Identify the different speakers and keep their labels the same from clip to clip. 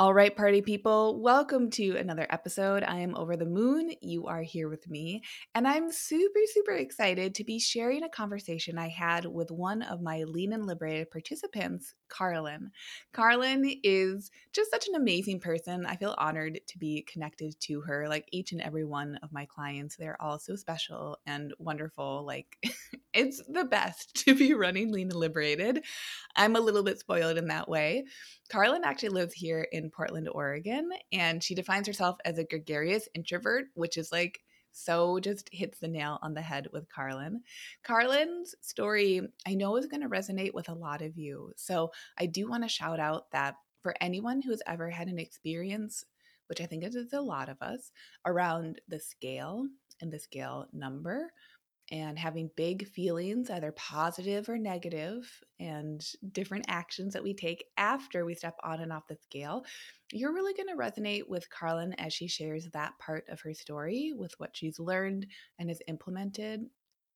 Speaker 1: All right, party people, welcome to another episode. I am over the moon. You are here with me, and I'm super, super excited to be sharing a conversation I had with one of my Lean and Liberated participants, Carlin. Carlin is just such an amazing person. I feel honored to be connected to her. Like each and every one of my clients, they're all so special and wonderful. Like it's the best to be running Lean and Liberated. I'm a little bit spoiled in that way. Carlin actually lives here in Portland, Oregon, and she defines herself as a gregarious introvert, which is like so just hits the nail on the head with Carlin. Carlin's story, I know, is going to resonate with a lot of you. So I do want to shout out that for anyone who has ever had an experience, which I think is a lot of us, around the scale and the scale number, and having big feelings, either positive or negative, and different actions that we take after we step on and off the scale, you're really going to resonate with Carlin as she shares that part of her story with what she's learned and has implemented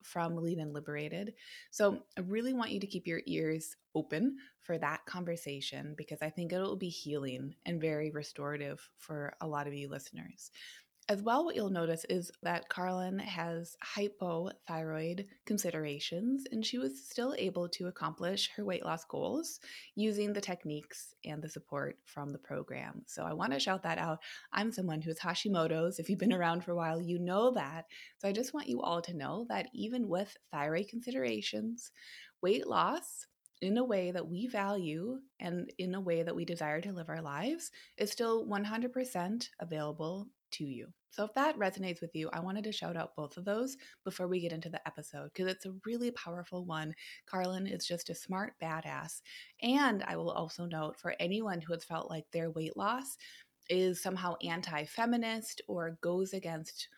Speaker 1: from Lean and Liberated. So I really want you to keep your ears open for that conversation because I think it'll be healing and very restorative for a lot of you listeners. As well, what you'll notice is that Carlin has hypothyroid considerations, and she was still able to accomplish her weight loss goals using the techniques and the support from the program. So I want to shout that out. I'm someone who's Hashimoto's. If you've been around for a while, you know that. So I just want you all to know that even with thyroid considerations, weight loss in a way that we value and in a way that we desire to live our lives is still 100% available to you. So if that resonates with you, I wanted to shout out both of those before we get into the episode because it's a really powerful one. Carlin is just a smart badass. And I will also note for anyone who has felt like their weight loss is somehow anti feminist or goes against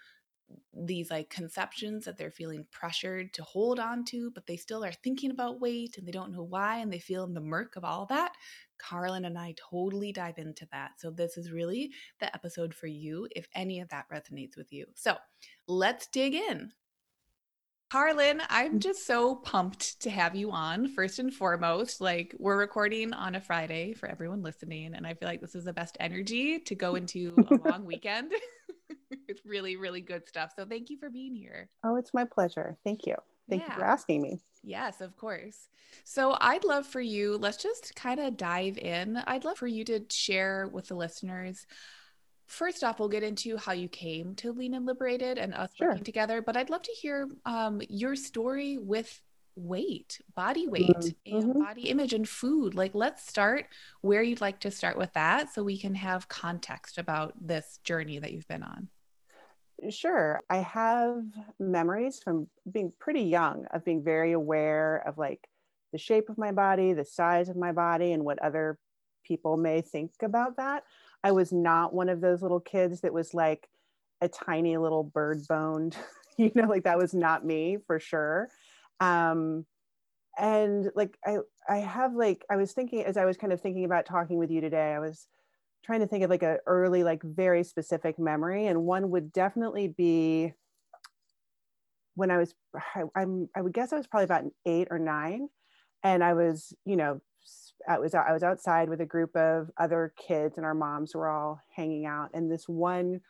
Speaker 1: these like conceptions that they're feeling pressured to hold on to, but they still are thinking about weight and they don't know why and they feel in the murk of all that. Carlin and I totally dive into that. So, this is really the episode for you if any of that resonates with you. So, let's dig in. Carlin, I'm just so pumped to have you on. First and foremost, like we're recording on a Friday for everyone listening, and I feel like this is the best energy to go into a long weekend. it's really, really good stuff. So thank you for being here.
Speaker 2: Oh, it's my pleasure. Thank you. Thank yeah. you for asking me.
Speaker 1: Yes, of course. So I'd love for you, let's just kind of dive in. I'd love for you to share with the listeners First off, we'll get into how you came to Lean and Liberated and us sure. working together. But I'd love to hear um, your story with weight, body weight, mm-hmm. and mm-hmm. body image and food. Like, let's start where you'd like to start with that so we can have context about this journey that you've been on.
Speaker 2: Sure. I have memories from being pretty young of being very aware of like the shape of my body, the size of my body, and what other people may think about that. I was not one of those little kids that was like a tiny little bird boned, you know, like that was not me for sure. Um, and like I, I have like I was thinking as I was kind of thinking about talking with you today, I was trying to think of like a early, like very specific memory, and one would definitely be when I was, I, I'm, I would guess I was probably about eight or nine, and I was, you know, I was I was outside with a group of other kids, and our moms were all hanging out. And this one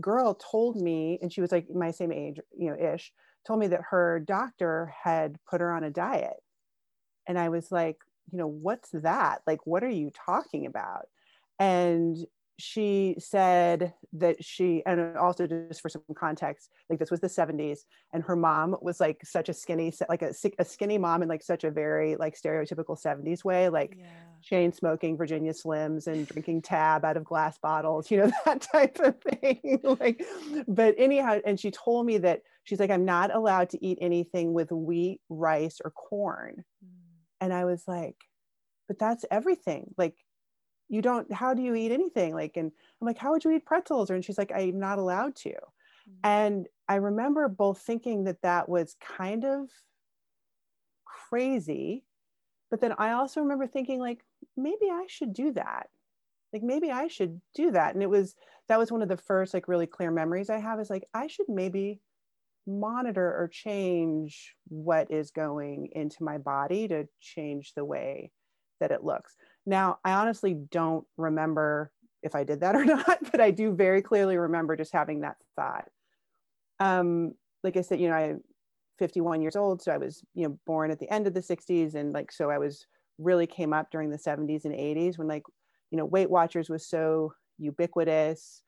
Speaker 2: girl told me, and she was like my same age, you know, ish, told me that her doctor had put her on a diet. And I was like, you know, what's that? Like, what are you talking about? And she said that she and also just for some context like this was the 70s and her mom was like such a skinny like a, a skinny mom in like such a very like stereotypical 70s way like yeah. chain smoking virginia slims and drinking tab out of glass bottles you know that type of thing like but anyhow and she told me that she's like i'm not allowed to eat anything with wheat rice or corn mm. and I was like, but that's everything. Like, you don't, how do you eat anything? Like, and I'm like, how would you eat pretzels? And she's like, I'm not allowed to. Mm-hmm. And I remember both thinking that that was kind of crazy. But then I also remember thinking, like, maybe I should do that. Like, maybe I should do that. And it was, that was one of the first, like, really clear memories I have is like, I should maybe monitor or change what is going into my body to change the way that it looks. Now, I honestly don't remember if I did that or not, but I do very clearly remember just having that thought. Um, like I said, you know, I'm 51 years old, so I was, you know, born at the end of the 60s, and like so I was really came up during the 70s and 80s when like, you know, Weight Watchers was so ubiquitous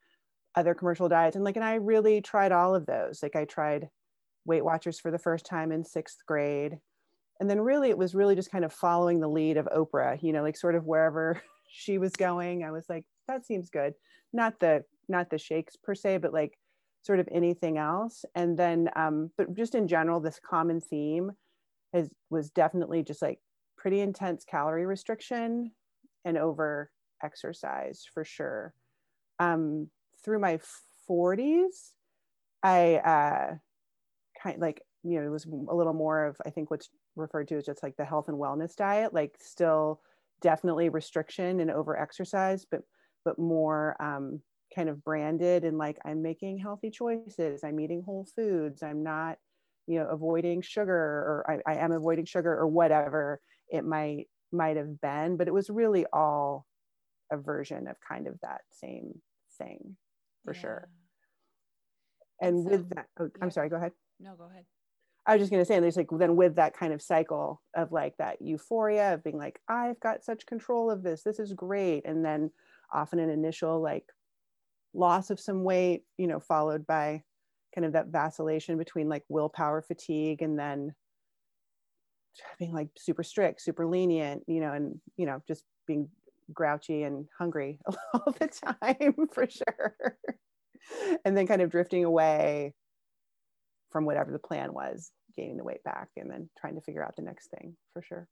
Speaker 2: other commercial diets and like and i really tried all of those like i tried weight watchers for the first time in sixth grade and then really it was really just kind of following the lead of oprah you know like sort of wherever she was going i was like that seems good. Not the not the shakes per se but like sort of anything else. And then um but just in general this common theme has was definitely just like pretty intense calorie restriction and over exercise for sure. Um through my 40s, I uh, kind of like, you know, it was a little more of, I think what's referred to as just like the health and wellness diet, like still definitely restriction and over exercise, but, but more um, kind of branded and like I'm making healthy choices. I'm eating whole foods. I'm not, you know, avoiding sugar or I, I am avoiding sugar or whatever it might, might have been, but it was really all a version of kind of that same thing for yeah. sure. And so, with that, oh, I'm sorry, go ahead.
Speaker 1: No, go ahead.
Speaker 2: I was just going to say, and there's like, then with that kind of cycle of like that euphoria of being like, I've got such control of this, this is great. And then often an initial like loss of some weight, you know, followed by kind of that vacillation between like willpower fatigue and then being like super strict, super lenient, you know, and, you know, just being grouchy and hungry all the time for sure. and then kind of drifting away from whatever the plan was, gaining the weight back and then trying to figure out the next thing for sure.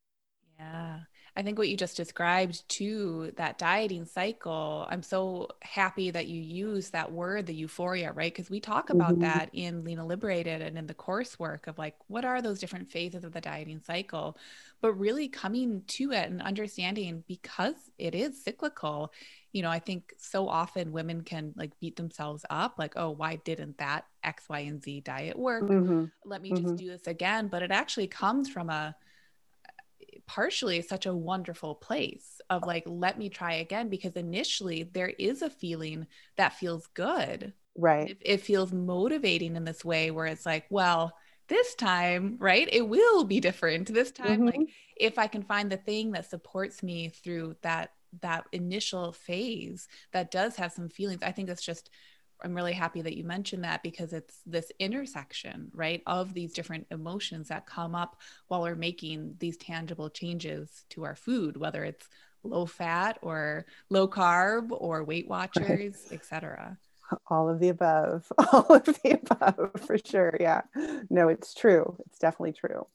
Speaker 1: Yeah. I think what you just described to that dieting cycle, I'm so happy that you use that word, the euphoria, right? Because we talk about mm-hmm. that in Lean and Liberated and in the coursework of like, what are those different phases of the dieting cycle? But really coming to it and understanding because it is cyclical, you know, I think so often women can like beat themselves up, like, oh, why didn't that X, Y, and Z diet work? Mm-hmm. Let me mm-hmm. just do this again. But it actually comes from a, partially such a wonderful place of like let me try again because initially there is a feeling that feels good
Speaker 2: right
Speaker 1: it, it, feels motivating in this way where it's like well this time right it will be different this time mm-hmm. like if i can find the thing that supports me through that that initial phase that does have some feelings i think it's just I'm really happy that you mentioned that because it's this intersection, right, of these different emotions that come up while we're making these tangible changes to our food, whether it's low fat or low carb or Weight Watchers, right. etc.
Speaker 2: All of the above, all of the above for sure. Yeah. No, it's true. It's definitely true.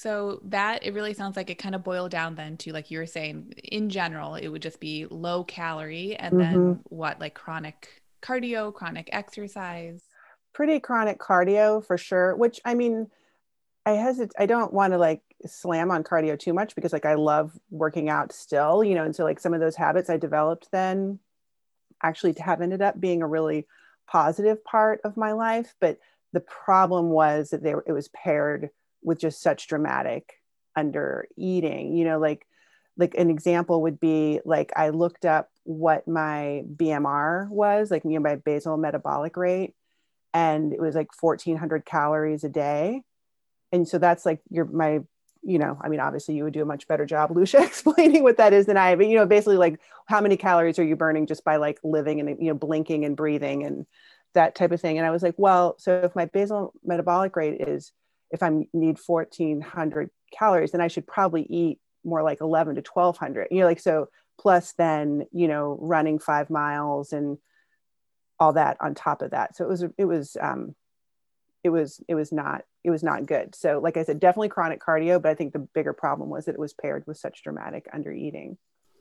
Speaker 1: So that it really sounds like it kind of boiled down then to like you were saying in general it would just be low calorie and mm-hmm. then what like chronic cardio, chronic exercise?
Speaker 2: Pretty chronic cardio for sure, which I mean, I hesitate, I don't want to like slam on cardio too much because like I love working out still, you know, and so like some of those habits I developed then actually have ended up being a really positive part of my life. But the problem was that they were, it was paired with just such dramatic under eating, you know, like like an example would be like I looked up what my BMR was, like you know, my basal metabolic rate, and it was like 1400 calories a day. And so that's like your my, you know, I mean, obviously you would do a much better job, Lucia, explaining what that is than I, but you know, basically like how many calories are you burning just by like living and you know, blinking and breathing and that type of thing. And I was like, well, so if my basal metabolic rate is if I need 1400 calories, then I should probably eat more like 11 to 1200 you know like so plus then you know running five miles and all that on top of that. So it was it was um it was it was not it was not good. So like i said definitely chronic cardio but i think the bigger problem was that it was paired with such dramatic under eating.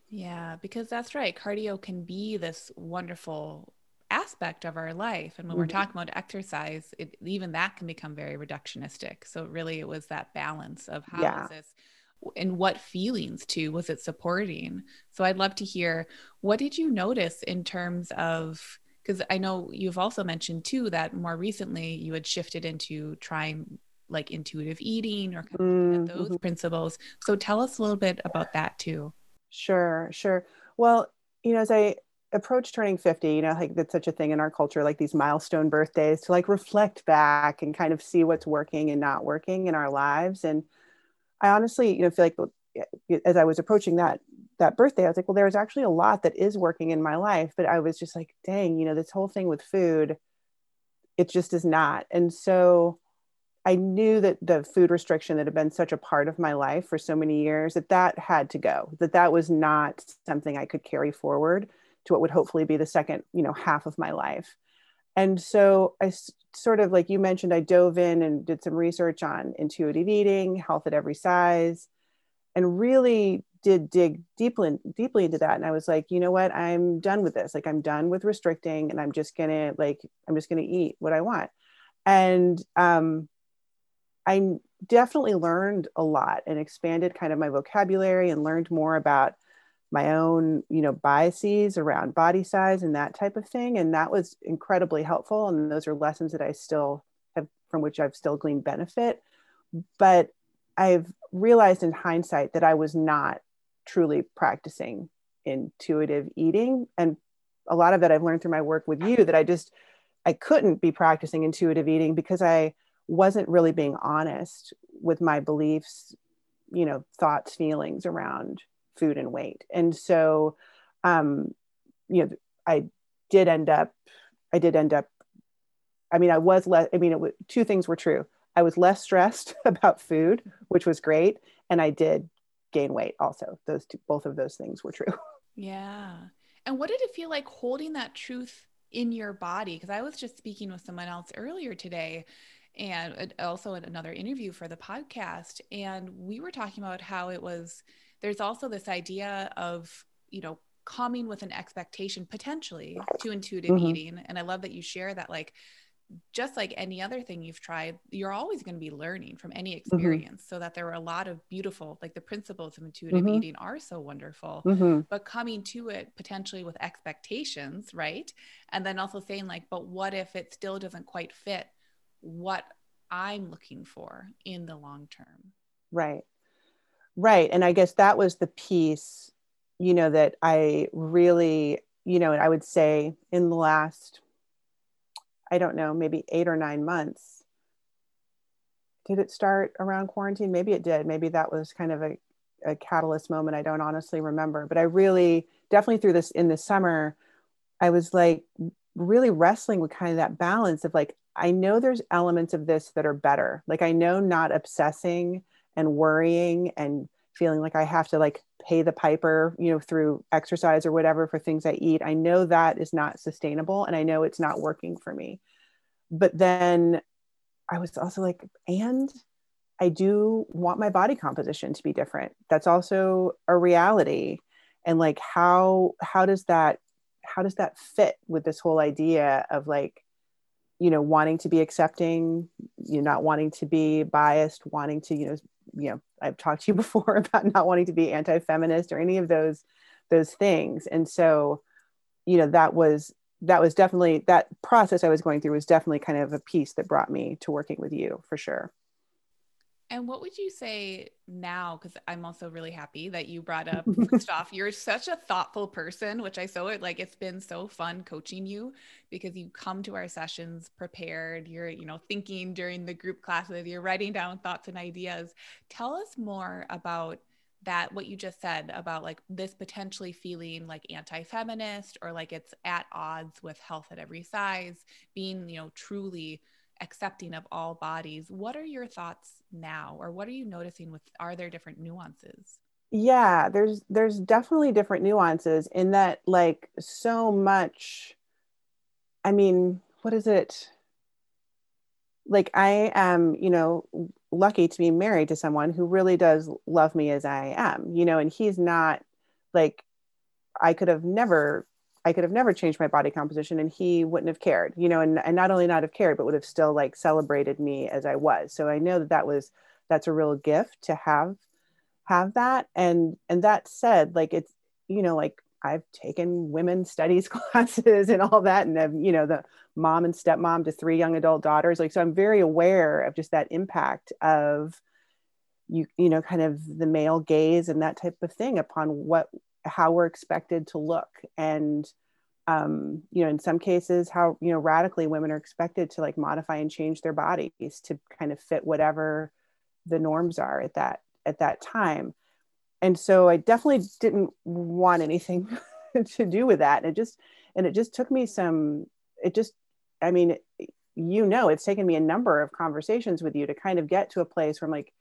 Speaker 1: Yeah because that's right cardio can be this wonderful aspect of our life and when mm-hmm. we're talking about exercise it, even that can become very reductionistic so really it was that balance of how yeah. is this and what feelings too was it supporting so i'd love to hear what did you notice in terms of because i know you've also mentioned too that more recently you had shifted into trying like intuitive eating or of those mm-hmm. principles so tell us a little bit about that too
Speaker 2: sure sure well you know as i approach turning 50 you know like that's such a thing in our culture like these milestone birthdays to like reflect back and kind of see what's working and not working in our lives and I honestly, you know, feel like as I was approaching that that birthday, I was like, well, there's actually a lot that is working in my life, but I was just like, dang, you know, this whole thing with food, it just is not. And so I knew that the food restriction that had been such a part of my life for so many years that that had to go. That that was not something I could carry forward to what would hopefully be the second, you know, half of my life. And so I sort of like you mentioned, I dove in and did some research on intuitive eating, health at every size, and really did dig deeply deeply into that. And I was like, you know what, I'm done with this. Like I'm done with restricting, and I'm just gonna like I'm just gonna eat what I want. And um, I definitely learned a lot and expanded kind of my vocabulary and learned more about my own you know biases around body size and that type of thing and that was incredibly helpful and those are lessons that i still have from which i've still gleaned benefit but i've realized in hindsight that i was not truly practicing intuitive eating and a lot of that i've learned through my work with you that i just i couldn't be practicing intuitive eating because i wasn't really being honest with my beliefs you know thoughts feelings around food and weight. And so, um, you know, I did end up, I did end up, I mean, I was less, I mean, it two things were true. I was less stressed about food, which was great. And I did gain weight also. Those two, both of those things were true.
Speaker 1: Yeah. And what did it feel like holding that truth in your body? Because I was just speaking with someone else earlier today and also in another interview for the podcast. And we were talking about how it was there's also this idea of, you know, coming with an expectation potentially to intuitive mm-hmm. eating. And I love that you share that, like, just like any other thing you've tried, you're always going to be learning from any mm-hmm. experience. Mm-hmm. So that there are a lot of beautiful, like the principles of intuitive mm-hmm. eating are so wonderful, mm-hmm. but coming to it potentially with expectations, right? And then also saying, like, but what if it still doesn't quite fit what I'm looking for in the long term?
Speaker 2: Right right. And i guess that was the piece you know that i really you know and i would say in the last i don't know maybe eight or nine months did it start around quarantine? Maybe it did. Maybe that was kind of a, a catalyst moment. I don't honestly remember but i really definitely through this in the summer i was like really wrestling with kind of that balance of like i know there's elements of this that are better. Like i know not obsessing and worrying and feeling like I have to like pay the piper, you know, through exercise or whatever for things I eat. I know that is not sustainable and I know it's not working for me. But then I was also like, and I do want my body composition to be different. That's also a reality. And like how how does that how does that fit with this whole idea of like you know wanting to be accepting you know not wanting to be biased wanting to you know you know i've talked to you before about not wanting to be anti-feminist or any of those those things. And so you know that was that was definitely that process i was going through was definitely kind of a piece that brought me to working with you for sure
Speaker 1: and what would you say now? Because I'm also really happy that you brought up first off, you're such a thoughtful person, which I so like. It's been so fun coaching you because you come to our sessions prepared. You're, you know, thinking during the group classes. You're writing down thoughts and ideas. Tell us more about that. What you just said about like this potentially feeling like anti-feminist or like it's at odds with health at every size, being, you know, truly accepting of all bodies. What are your thoughts now or what are you noticing with are there different nuances?
Speaker 2: Yeah, there's there's definitely different nuances in that like so much I mean, what is it? like I am, you know, lucky to be married to someone who really does love me as I am, you know, and he's not like I could have never I could have never changed my body composition and he wouldn't have cared, you know, and, and not only not have cared, but would have still like celebrated me as I was. So I know that that was, that's a real gift to have, have that. And, and that said, like, it's, you know, like I've taken women's studies classes and all that. And I've, you know, the mom and stepmom to three young adult daughters. Like, so I'm very aware of just that impact of you, you know, kind of the male gaze and that type of thing upon what, how we're expected to look. And, um, you know, in some cases, how, you know, radically women are expected to like modify and change their bodies to kind of fit whatever the norms are at that, at that time and so I definitely didn't want anything to do with that. And it just, and it just took me some, it just, I mean, you know, it's taken me a number of conversations with you to kind of get to a place where I'm like,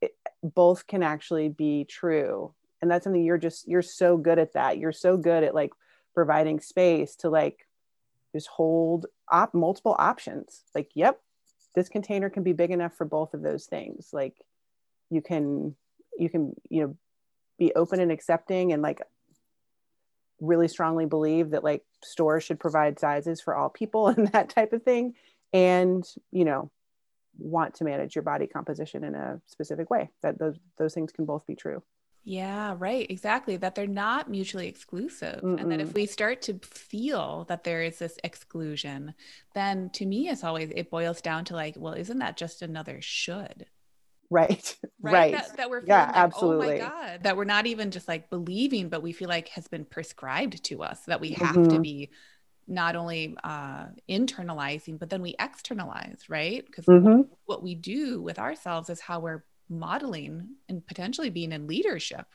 Speaker 2: it, both can actually be true. And that's something you're just, you're so good at that. You're so good at like providing space to like just hold op multiple options. Like, yep, this container can be big enough for both of those things. Like you can, you can, you know, be open and accepting and like really strongly believe that like stores should provide sizes for all people and that type of thing and you know want to manage your body composition in a specific way that those those things can both be true
Speaker 1: yeah, right. Exactly. That they're not mutually exclusive. Mm-mm. And that if we start to feel that there is this exclusion, then to me, it's always, it boils down to like, well, isn't that just another should?
Speaker 2: right right, right.
Speaker 1: That, that, we're yeah like, absolutely oh my god that we're not even just like believing but we feel like has been prescribed to us that we have mm-hmm. to be not only uh, internalizing but then we externalize right because mm-hmm. what we do with ourselves is how we're modeling and potentially being in leadership.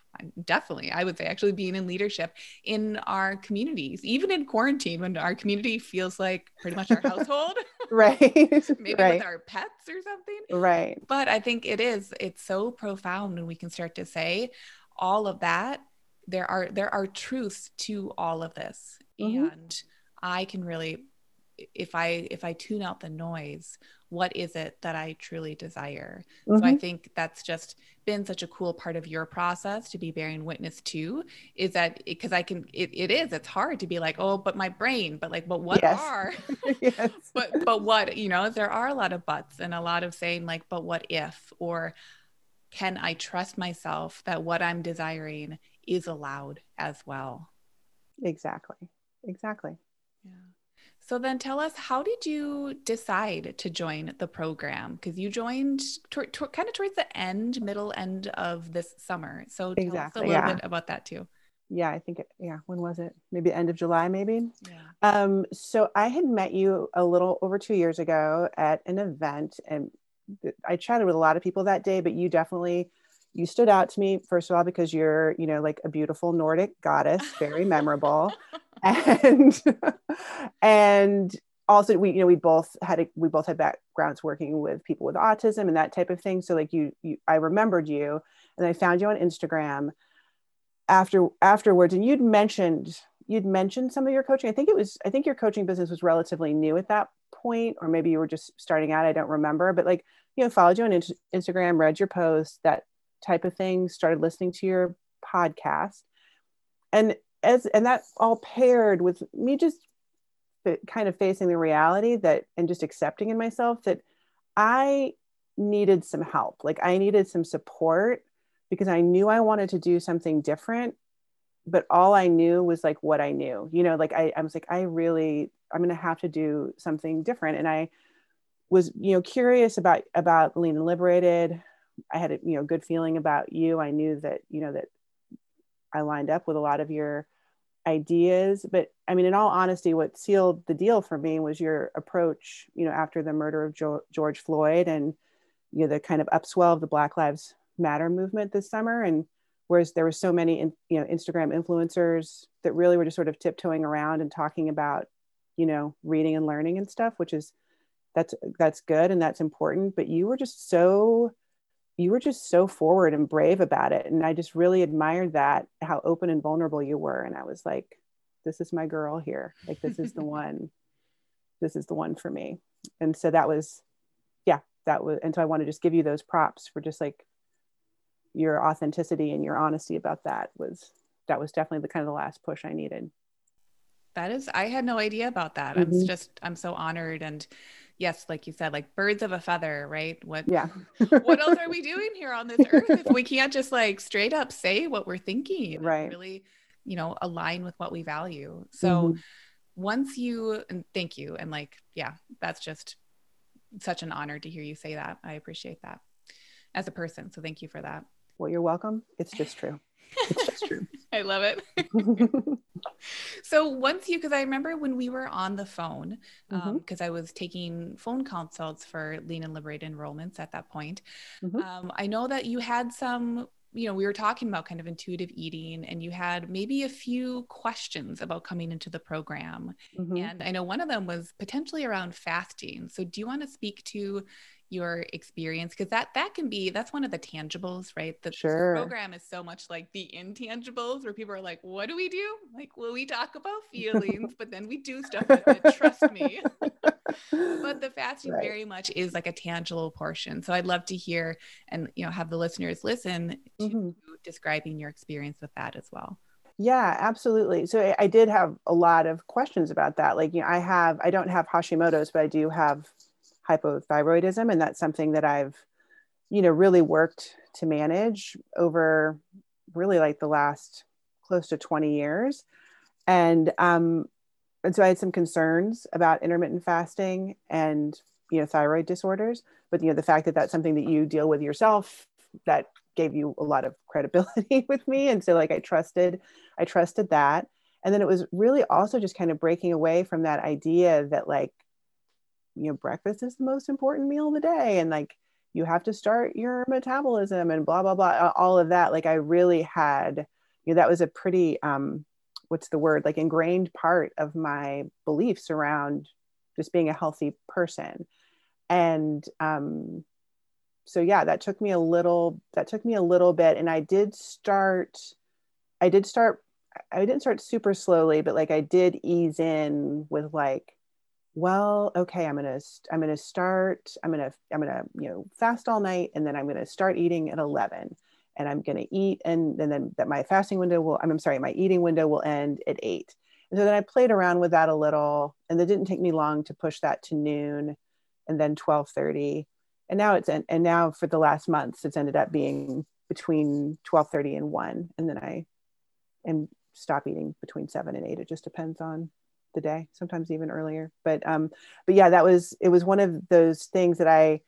Speaker 1: Definitely i would say actually being in leadership in our communities even in quarantine when our community feels like pretty much our household.
Speaker 2: Right
Speaker 1: maybe
Speaker 2: right.
Speaker 1: with our pets or something.
Speaker 2: Right.
Speaker 1: But i think it is it's so profound when we can start to say all of that there are there are truths to all of this. Mm-hmm. and i can really if i if i tune out the noise what is it that I truly desire? Mm-hmm. So I mm-hmm. think that's just been such a cool part of your process to be bearing witness to is that because I can it, it is it's hard to be like oh but my brain but like but what yes. are yes. but but what you know there are a lot of buts and a lot of saying like but what if or can I trust myself that what I'm desiring is allowed as well
Speaker 2: exactly exactly
Speaker 1: yeah so then tell us, how did you decide to join the program? Because you joined kind of towards the end, middle end of this summer. So tell exactly, us a little yeah. bit about that too.
Speaker 2: Yeah, I think, it, yeah, when was it? Maybe end of July, maybe? Yeah. Um, so I had met you a little over two years ago at an event and I chatted with a lot of people that day, but you definitely you stood out to me first of all because you're you know like a beautiful nordic goddess very memorable. And and also we you know we both had a, we both had backgrounds working with people with autism and that type of thing. So like you, you i remembered you and i found you on instagram after afterwards. And you'd mentioned you'd mentioned some of your coaching. I think it was i think your coaching business was relatively new at that point or maybe you were just starting out i don't remember. But like you know followed you on instagram read your posts that type of thing started listening to your podcast. And as and that all paired with me just kind of facing the reality that and just accepting in myself that i needed some help. Like i needed some support because i knew i wanted to do something different but all i knew was like what i knew. You know like i, I was like i really i'm going to have to do something different. And i was you know curious about about lean and liberated I had a you know good feeling about you. I knew that you know that I lined up with a lot of your ideas. But I mean, in all honesty, what sealed the deal for me was your approach. You know, after the murder of jo- George Floyd and you know the kind of upswell of the Black Lives Matter movement this summer, and whereas there were so many in, you know Instagram influencers that really were just sort of tiptoeing around and talking about you know reading and learning and stuff, which is that's that's good and that's important. But you were just so you were just so forward and brave about it and i just really admired that how open and vulnerable you were and i was like this is my girl here like this is the one this is the one for me and so that was yeah, that was, and so I want to just give you those props for just like your authenticity and your honesty about that was, that was definitely the kind of the last push I needed.
Speaker 1: That is, I had no idea about that. Mm-hmm. I'm just, I'm so honored. And yes, like you said, like birds of a feather, right? What,
Speaker 2: yeah.
Speaker 1: what else are we doing here on this earth if we can't just like straight up say what we're thinking?
Speaker 2: Right.
Speaker 1: Really, you know, align with what we value. So mm-hmm. once you, and thank you. And like, yeah, that's just such an honor to hear you say that. I appreciate that as a person. So thank you for that.
Speaker 2: Well, you're welcome. It's just true. It's just true.
Speaker 1: I love it. so once you, because I remember when we were on the phone, because um, mm-hmm. I was taking phone consults for Lean and Liberate enrollments at that point. Mm-hmm. Um, I know that you had some you know, we were talking about kind of intuitive eating, and you had maybe a few questions about coming into the program. Mm-hmm. And I know one of them was potentially around fasting. So, do you want to speak to your experience because that that can be that's one of the tangibles right the
Speaker 2: sure.
Speaker 1: program is so much like the intangibles where people are like what do we do like well we talk about feelings but then we do stuff with it trust me but the fasting right. very much is like a tangible portion so i'd love to hear and you know have the listeners listen to mm-hmm. describing your experience with that as well
Speaker 2: yeah, absolutely. So I did have a lot of questions about that. Like, you know, I have, I don't have Hashimoto's, but I do have hypothyroidism and that's something that i've you know really worked to manage over really like the last close to 20 years. And um and so i had some concerns about intermittent fasting and you know thyroid disorders. But you know the fact that that's something that you deal with yourself that gave you a lot of credibility with me. And so like i trusted i trusted that. And then it was really also just kind of breaking away from that idea that like you know breakfast is the most important meal of the day and like you have to start your metabolism and blah blah blah all of that. Like i really had you know that was a pretty um what's the word? Like ingrained part of my beliefs around just being a healthy person. And um so yeah that took me a little that took me a little bit and i did start i did start i didn't start super slowly but like i did ease in with like well okay i'm gonna i'm gonna start i'm gonna i'm gonna you know fast all night and then i'm gonna start eating at 11 and i'm gonna eat and, and then that my fasting window will i'm sorry my eating window will end at 8 and so then i played around with that a little and it didn't take me long to push that to noon and then 12.30 and now it's and now for the last months it's ended up being between 12.30 and 1 and then i and stop eating between 7 and 8 it just depends on the day, sometimes even earlier. But um, but yeah, that was it was one of those things that I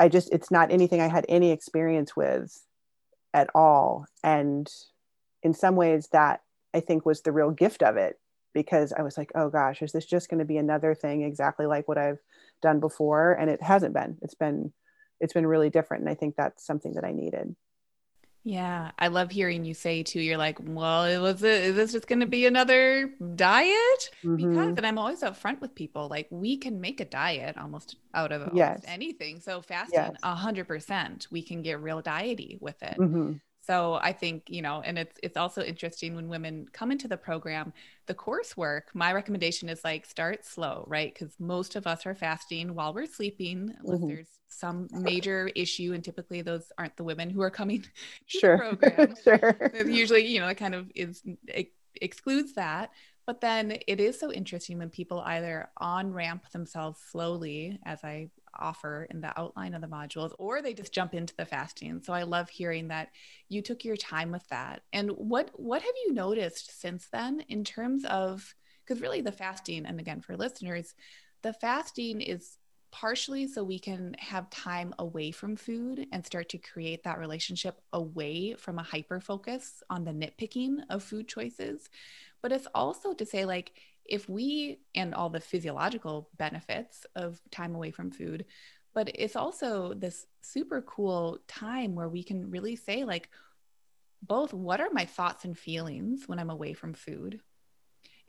Speaker 2: I just it's not anything I had any experience with at all. And in some ways that I think was the real gift of it because I was like, oh gosh, is this just going to be another thing exactly like what I've done before? And it hasn't been. It's been it's been really different. And I think that's something that I needed.
Speaker 1: Yeah, I love hearing you say too. You're like, well, it was a, is this just going to be another diet? Mm-hmm. Because, and I'm always upfront with people. Like, we can make a diet almost out of
Speaker 2: yes.
Speaker 1: anything. So fasting, a hundred percent, we can get real diety with it. Mm-hmm. So I think, you know, and it's it's also interesting when women come into the program, the coursework, my recommendation is like start slow, right? Because most of us are fasting while we're sleeping, unless mm-hmm. there's some major issue. And typically those aren't the women who are coming to
Speaker 2: sure.
Speaker 1: the program.
Speaker 2: sure.
Speaker 1: Usually, you know, it kind of is it excludes that. But then it is so interesting when people either on ramp themselves slowly, as I offer in the outline of the modules, or they just jump into the fasting. So I love hearing that you took your time with that. And what what have you noticed since then in terms of because really the fasting, and again for listeners, the fasting is partially so we can have time away from food and start to create that relationship away from a hyper focus on the nitpicking of food choices but it's also to say like if we and all the physiological benefits of time away from food but it's also this super cool time where we can really say like both what are my thoughts and feelings when i'm away from food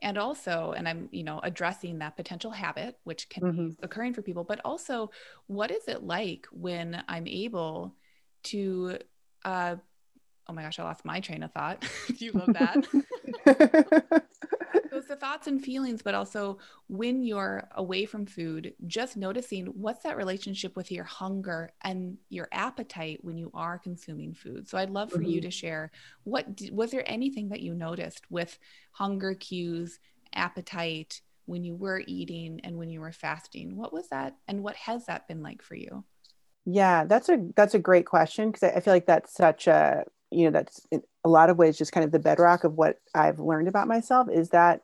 Speaker 1: and also and i'm you know addressing that potential habit which can mm-hmm. be occurring for people but also what is it like when i'm able to uh, oh my gosh, I lost my train of thought. Do you love that? so the thoughts and feelings, but also when you're away from food, just noticing what's that relationship with your hunger and your appetite when you are consuming food. So I'd love for mm-hmm. you to share what was there anything that you noticed with hunger cues, appetite when you were eating and when you were fasting? What was that and what has that been like for you?
Speaker 2: Yeah, that's a that's a great question because I, I feel like that's such a you know that's in a lot of ways just kind of the bedrock of what I've learned about myself is that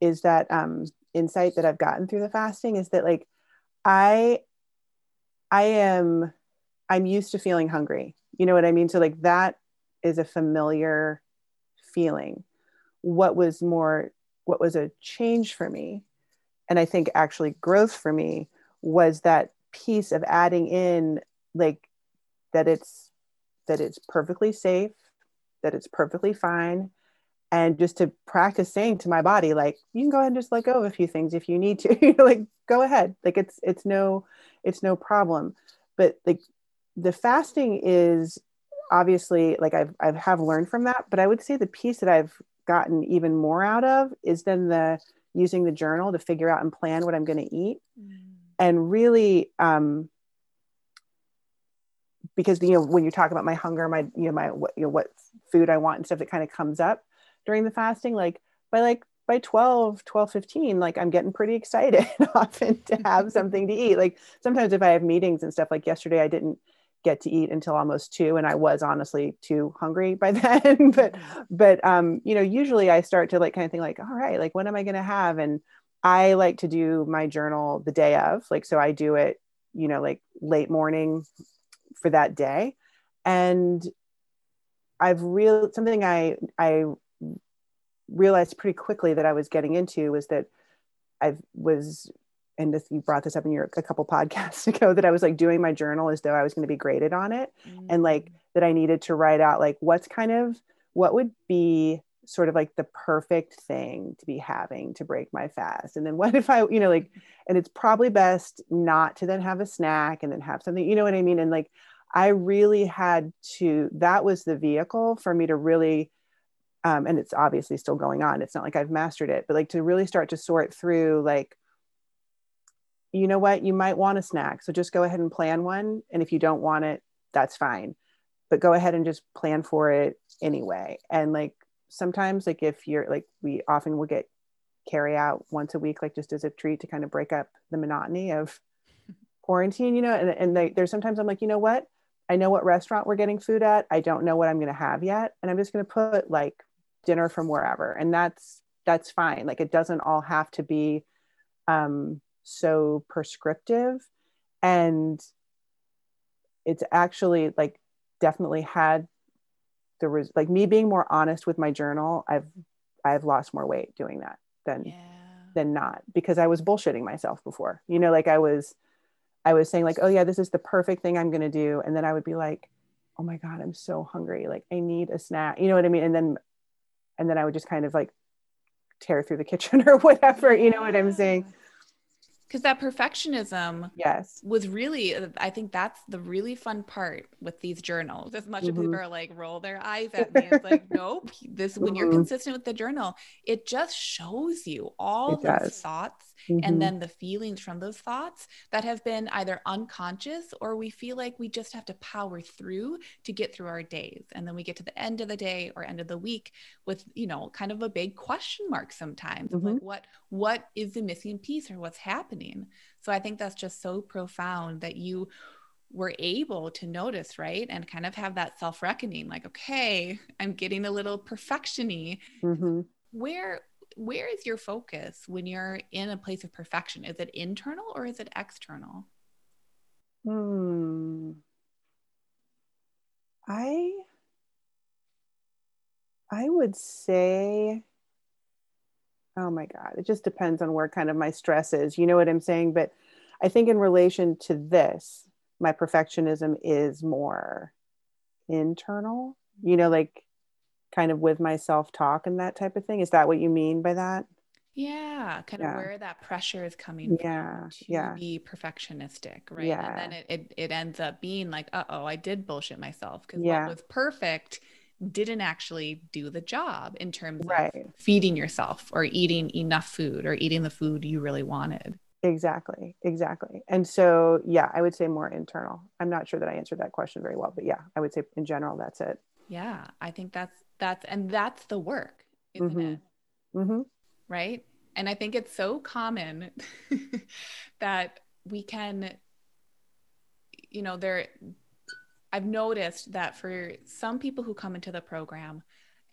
Speaker 2: is that um, insight that I've gotten through the fasting is that like I I am I'm used to feeling hungry. You know what I mean? So like that is a familiar feeling. What was more what was a change for me and I think actually growth for me was that piece of adding in like that it's that it's perfectly safe, that it's perfectly fine. And just to practice saying to my body, like, you can go ahead and just let go of a few things if you need to. like, go ahead. Like it's it's no, it's no problem. But like the fasting is obviously like I've I've have learned from that, but I would say the piece that I've gotten even more out of is then the using the journal to figure out and plan what I'm going to eat. Mm. And really um, because you know when you talk about my hunger my you know my what you know what food i want and stuff that kind of comes up during the fasting like by like by 12 12 15 like i'm getting pretty excited often to have something to eat. Like sometimes if i have meetings and stuff like yesterday i didn't get to eat until almost two and i was honestly too hungry by then but but um you know usually i start to like kind of think like all right like what am i going to have? And i like to do my journal the day of like so i do it you know like late morning for that day and i've real something i i realized pretty quickly that i was getting into was that i was and this, you brought this up in your a couple podcasts ago that i was like doing my journal as though i was going to be graded on it mm-hmm. and like mm. that i needed to write out like what's kind of what would be sort of like the perfect thing to be having to break my fast and then what if i you know like and it's probably best not to then have a snack and then have something you know what i mean and like I really had to, that was the vehicle for me to really, um, and it's obviously still going on. It's not like I've mastered it, but like to really start to sort through, like, you know what, you might want a snack. So just go ahead and plan one. And if you don't want it, that's fine. But go ahead and just plan for it anyway. And like sometimes, like if you're like, we often will get carry out once a week, like just as a treat to kind of break up the monotony of quarantine, you know, and, and they, there's sometimes I'm like, you know what, I know what restaurant we're getting food at. I don't know what I'm going to have yet. And I'm just going to put like dinner from wherever. And that's, that's fine. Like it doesn't all have to be um, so prescriptive. And it's actually like definitely had the res- like me being more honest with my journal. I've, I've lost more weight doing that than, yeah. than not because I was bullshitting myself before, you know, like I was, I was saying like, oh yeah, this is the perfect thing I'm going to do. And then I would be like, oh my God, I'm so hungry. Like I need a snack. You know what I mean? And then, and then I would just kind of like tear through the kitchen or whatever. You know what I'm saying?
Speaker 1: because that perfectionism
Speaker 2: yes
Speaker 1: was really i think that's the really fun part with these journals as much mm-hmm. as people are like roll their eyes at me it's like nope this when you're mm-hmm. consistent with the journal it just shows you all the thoughts mm-hmm. and then the feelings from those thoughts that have been either unconscious or we feel like we just have to power through to get through our days and then we get to the end of the day or end of the week with you know kind of a big question mark sometimes like mm-hmm. what what is the missing piece or what's happening happening. So I think that's just so profound that you were able to notice, right? And kind of have that self reckoning like, okay, I'm getting a little perfectiony. Mm-hmm. Where where is your focus when you're in a place of perfection? Is it internal or is it external?
Speaker 2: Hmm. I I would say oh my god it just depends on where kind of my stress is you know what i'm saying but i think in relation to this my perfectionism is more internal you know like kind of with my self talk and that type of thing is that what you mean by that
Speaker 1: yeah kind yeah. of where that pressure is coming
Speaker 2: yeah yeah
Speaker 1: be perfectionistic right yeah and then it, it, it ends up being like uh-oh i did bullshit myself because yeah. what was perfect didn't actually do the job in terms
Speaker 2: right.
Speaker 1: of feeding yourself or eating enough food or eating the food you really wanted.
Speaker 2: Exactly. Exactly. And so, yeah, I would say more internal. I'm not sure that I answered that question very well, but yeah, I would say in general, that's it.
Speaker 1: Yeah. I think that's, that's, and that's the work, isn't mm-hmm. it?
Speaker 2: Mm-hmm.
Speaker 1: Right. And I think it's so common that we can, you know, there, I've noticed that for some people who come into the program,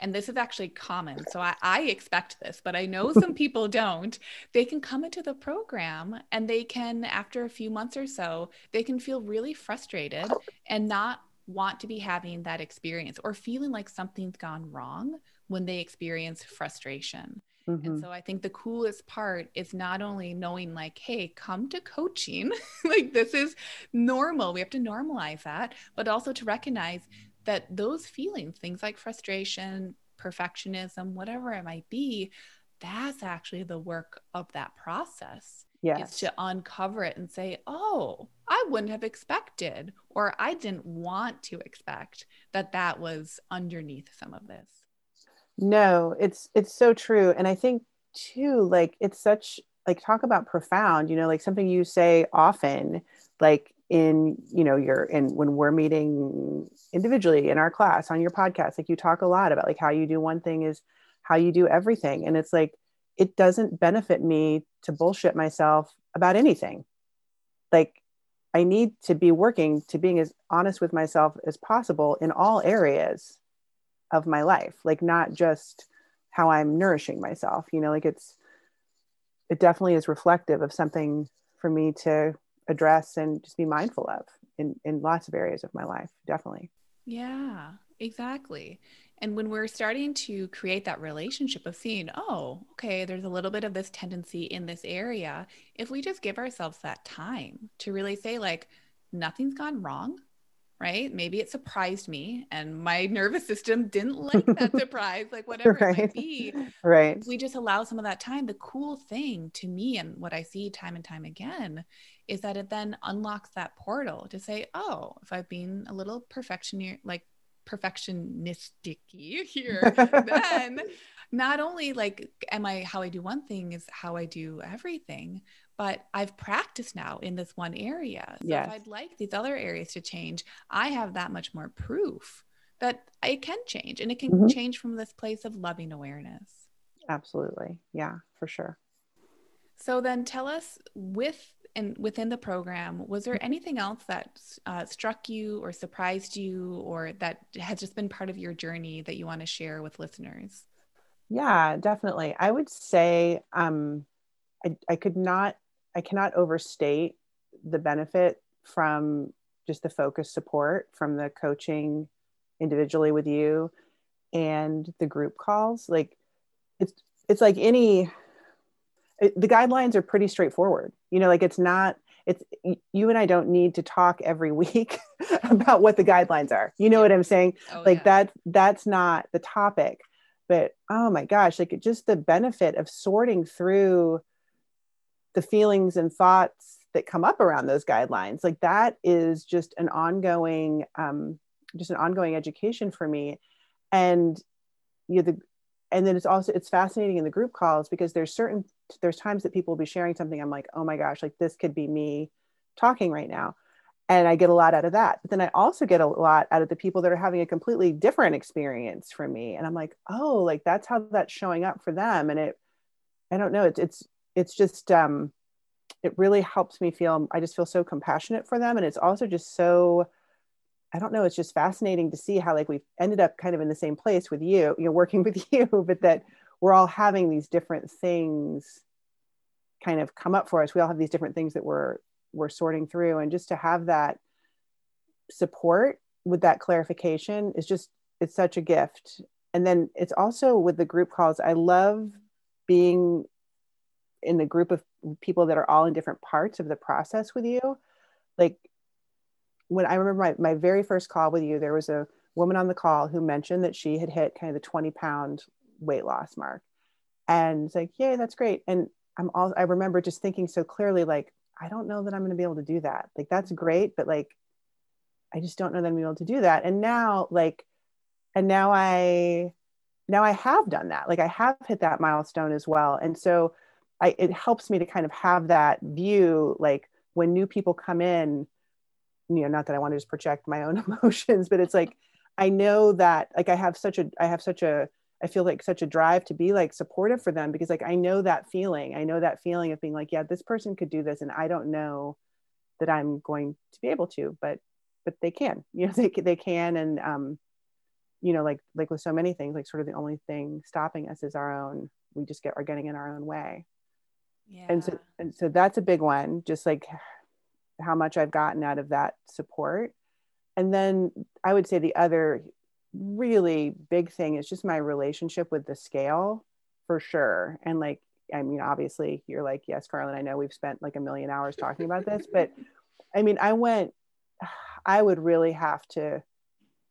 Speaker 1: and this is actually common. So I, I, expect this, but I know some people don't. They can come into the program and they can, after a few months or so, they can feel really frustrated and not want to be having that experience or feeling like something's gone wrong when they experience frustration. Mm-hmm. And so I think the coolest part is not only knowing, like, hey, come to coaching, like, this is normal. We have to normalize that, but also to recognize that those feelings, things like frustration, perfectionism, whatever it might be, that's actually the work of that process.
Speaker 2: Yes.
Speaker 1: Is to uncover it and say, oh, I wouldn't have expected, or I didn't want to expect that that was underneath some of this.
Speaker 2: No, it's it's so true. And I think too, like it's such like talk about profound, you know, like something you say often, like in you know your in when we're meeting individually in our class on your podcast like you talk a lot about like how you do one thing is how you do everything and it's like it doesn't benefit me to bullshit myself about anything like i need to be working to being as honest with myself as possible in all areas of my life like not just how i'm nourishing myself you know like it's it definitely is reflective of something for me to address and just be mindful of in, in lots of areas of my life, definitely.
Speaker 1: Yeah, exactly. And when we're starting to create that relationship of seeing, oh, okay, there's a little bit of this tendency in this area, if we just give ourselves that time to really say, like, nothing's gone wrong, right? Maybe it surprised me and my nervous system didn't like that surprise, like whatever right. it might be.
Speaker 2: Right.
Speaker 1: We just allow some of that time. The cool thing to me and what I see time and time again is that it then unlocks that portal to say, oh, if I've been a little perfection like perfectionistic here, then not only like am I how I do one thing is how I do everything, but I've practiced now in this one area. So
Speaker 2: yes.
Speaker 1: if I'd like these other areas to change, I have that much more proof that it can change and it can mm-hmm. change from this place of loving awareness.
Speaker 2: Absolutely. Yeah, for sure.
Speaker 1: So then tell us with and within the program, was there anything else that uh, struck you or surprised you or that has just been part of your journey that you want to share with listeners?
Speaker 2: Yeah, definitely. I would say um, I, I could not, I cannot overstate the benefit from just the focus support from the coaching individually with you and the group calls. Like it's, it's like any it, the guidelines are pretty straightforward. You know like it's not it's you and i don't need to talk every week about what the guidelines are. You know what i'm saying? Oh, like yeah. that that's not the topic. But oh my gosh like just the benefit of sorting through the feelings and thoughts that come up around those guidelines like that is just an ongoing um, just an ongoing education for me. And you know the and then it's also it's fascinating in the group calls because there's certain there's times that people will be sharing something i'm like oh my gosh like this could be me talking right now. And i get a lot out of that. But then i also get a lot out of the people that are having a completely different experience from me. And i'm like oh like that's how that's showing up for them. And it i don't know it's it's it's just um it really helps me feel i just feel so compassionate for them. And it's also just so I don't know, it's just fascinating to see how like we've ended up kind of in the same place with you, you know, working with you, but that we're all having these different things kind of come up for us. We all have these different things that we're we're sorting through. And just to have that support with that clarification is just it's such a gift. And then it's also with the group calls, I love being in the group of people that are all in different parts of the process with you. Like when I remember my, my very first call with you, there was a woman on the call who mentioned that she had hit kind of the 20 pound weight loss mark. And it's like, yay, that's great. And I'm all I remember just thinking so clearly, like, I don't know that I'm going to be able to do that. Like, that's great, but like, I just don't know that I'm able to do that. And now, like, and now i now i have done that like i have hit that milestone as well and so I, it helps me to kind of have that view like when new people come in you know not that i want to just project my own emotions but it's like i know that like i have such a i have such a i feel like such a drive to be like supportive for them because like i know that feeling. I know that feeling of being like yeah this person could do this and i don't know that i'm going to be able to but but they can. You know they, they can and um you know like like with so many things like sort of the only thing stopping us is our own we just get are getting in our own way. Yeah. and so and so that's a big one just like how much i've gotten out of that support. And then i would say the other really big thing is just my relationship with the scale for sure and like i mean obviously you're like yes carlin i know we've spent like a million hours talking about this but i mean i went i would really have to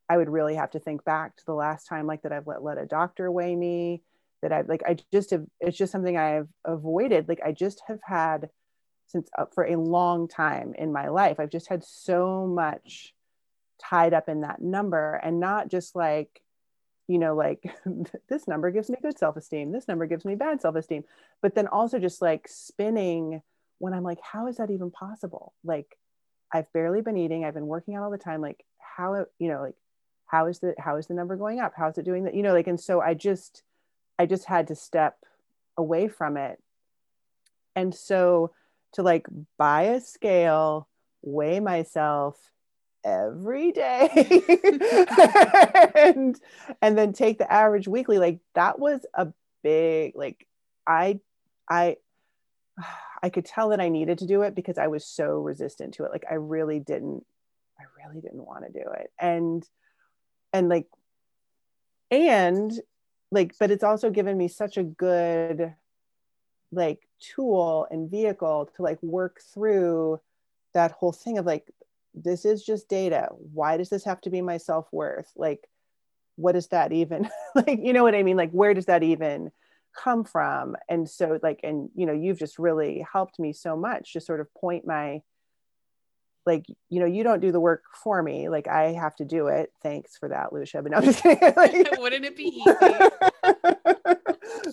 Speaker 2: i would really have to think back to the last time like that i've let, let a doctor weigh me that I've like I just have it's just something I've avoided. Like I just have had since uh, for a long time in my life. I've just had so much tied up in that number and not just like you know like this number gives me good self-esteem this number gives me bad self-esteem but then also just like spinning when i'm like how is that even possible like i've barely been eating i've been working out all the time like how you know like how is the how is the number going up how's it doing that you know like and so i just I just had to step away from it. And so to like buy a scale, weigh myself every day and and then take the average weekly like that was a big like I I I could tell that I needed to do it because I was so resistant to it. Like I really didn't I really didn't want to do it. And and like and like but it's also given me such a good like tool and vehicle to like work through that whole thing of like this is just data. Why does this have to be my self-worth? Like what is that even like you know what i mean? Like where does that even come from? And so like and you know you've just really helped me so much to sort of point my like you know you don't do the work for me. Like i have to do it. Thanks for that lucia but no i'm just kidding. Like,
Speaker 1: wouldn't it be easy?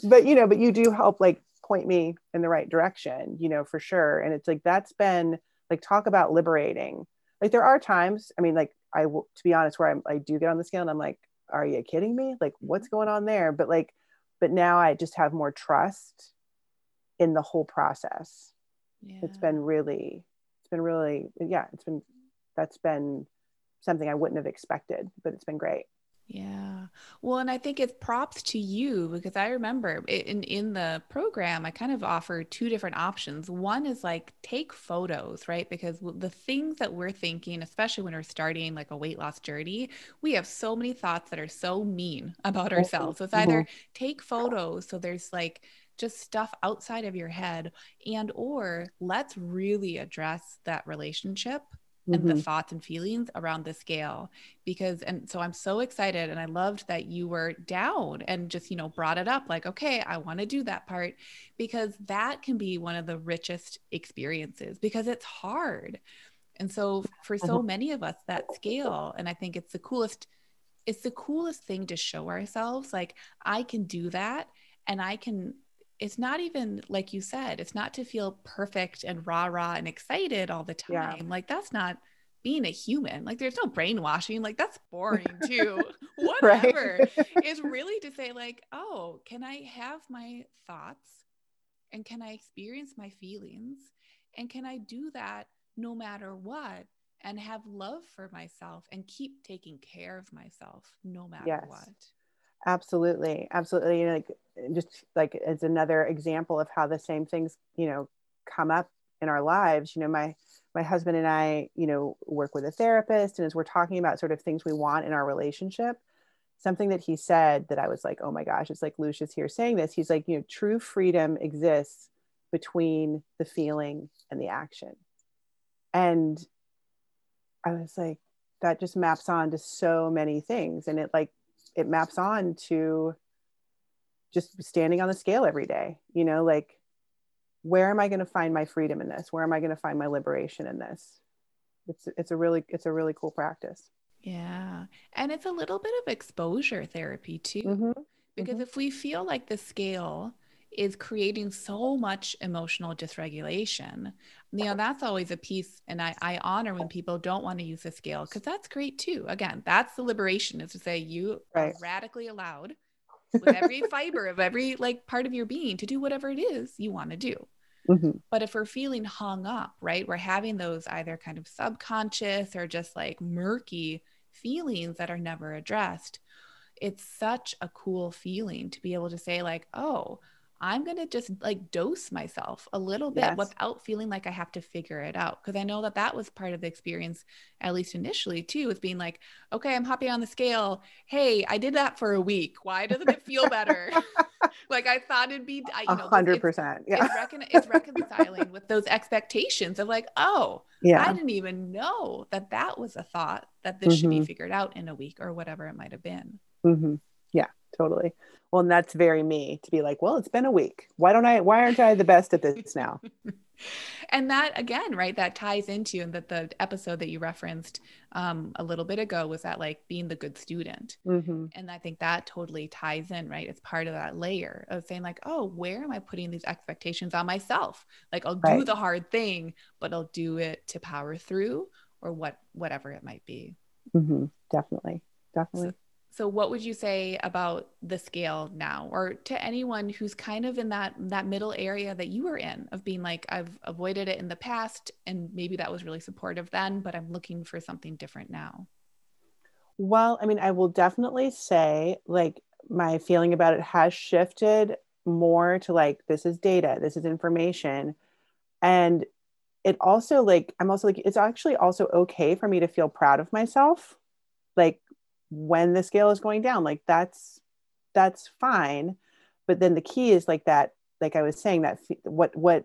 Speaker 2: But you know but you do help like point me in the right direction you know for sure. And it's like that's been like talk about liberating like there are times i mean like i will to be honest where I'm, i do get on the scale and i'm like are you kidding me? Like what's going on there? But like but now i just have more trust in the whole process. Yeah. it's been really it's been really yeah it's been that's been something i wouldn't have expected but it's been great
Speaker 1: yeah. Well, and I think it's props to you because I remember in in the program I kind of offer two different options. One is like take photos, right? Because the things that we're thinking, especially when we're starting like a weight loss journey, we have so many thoughts that are so mean about mm-hmm. ourselves. So it's either mm-hmm. take photos so there's like just stuff outside of your head and or let's really address that relationship and mm-hmm. the thoughts and feelings around the scale because and so i'm so excited and i loved that you were down and just you know brought it up like okay i want to do that part because that can be one of the richest experiences because it's hard and so for so mm-hmm. many of us that scale and i think it's the coolest it's the coolest thing to show ourselves like i can do that and i can it's not even like you said, it's not to feel perfect and rah rah and excited all the time. Yeah. Like that's not being a human. Like there's no brainwashing. Like that's boring too. Whatever. it's really to say, like, oh, can I have my thoughts and can I experience my feelings? And can I do that no matter what? And have love for myself and keep taking care of myself no matter yes. what.
Speaker 2: Absolutely. Absolutely. Like just like as another example of how the same things you know come up in our lives you know my my husband and i you know work with a therapist and as we're talking about sort of things we want in our relationship something that he said that i was like oh my gosh it's like Lucia's here saying this he's like you know true freedom exists between the feeling and the action and i was like that just maps on to so many things and it like it maps on to just standing on the scale every day you know like where am i going to find my freedom in this where am i going to find my liberation in this it's it's a really it's a really cool practice
Speaker 1: Yeah. And it's a little bit of exposure therapy too.
Speaker 2: Mm-hmm.
Speaker 1: Because
Speaker 2: mm-hmm.
Speaker 1: if we feel like the scale is creating so much emotional dysregulation, you know, that's always a piece. And I, I honor when people don't want to use the scale because that's great too. Again, that's the liberation is to say you
Speaker 2: Right.
Speaker 1: are radically allowed with every fiber of every like part of your being to do whatever it is you want to do.
Speaker 2: Mhm.
Speaker 1: But if we're feeling hung up, right, we're having those either kind of subconscious or just like murky feelings that are never addressed. It's such a cool feeling to be able to say, like, oh, I'm going to just like dose myself a little bit
Speaker 2: Yes.
Speaker 1: without feeling like I have to figure it out. Cause I know that that was part of the experience, at least initially, too, with being like, okay, I'm hopping on the scale. Hey, I did that for a week. Why doesn't it feel better? like I thought it'd be, I- you know, 'cause
Speaker 2: hundred
Speaker 1: it's-
Speaker 2: percent. Yeah.
Speaker 1: it's, recon- it's reconciling with those expectations of like, oh,
Speaker 2: yeah.
Speaker 1: I didn't even know that that was a thought that this should be
Speaker 2: Mhm.
Speaker 1: figured out in a week or whatever it might have been.
Speaker 2: hmm Yeah, totally. Well, and that's very me to be like, well, it's been a week. Why don't I, why aren't I the best at this now?
Speaker 1: and that again, right, that ties into and that the episode that you referenced um, a little bit ago was that like being the good student.
Speaker 2: hmm
Speaker 1: And I think that totally ties in, right? It's part of that layer of saying, like, oh, where am I putting these expectations on myself? Like, I'll do
Speaker 2: Right.
Speaker 1: the hard thing, but I'll do it to power through or what, whatever it might be.
Speaker 2: Mm-hmm. Definitely. Definitely.
Speaker 1: So what would you say about the scale now or to anyone who's kind of in that that middle area that you were in of being like I've avoided it in the past and maybe that was really supportive then but I'm looking for something different now.
Speaker 2: Well, I mean, I will definitely say like my feeling about it has shifted more to like, this is data, this is information. And it also like, I'm also like, it's actually also okay for me to feel proud of myself. Like when the scale is going down, like that's, that's fine. But then the key is like that, like I was saying that what, what,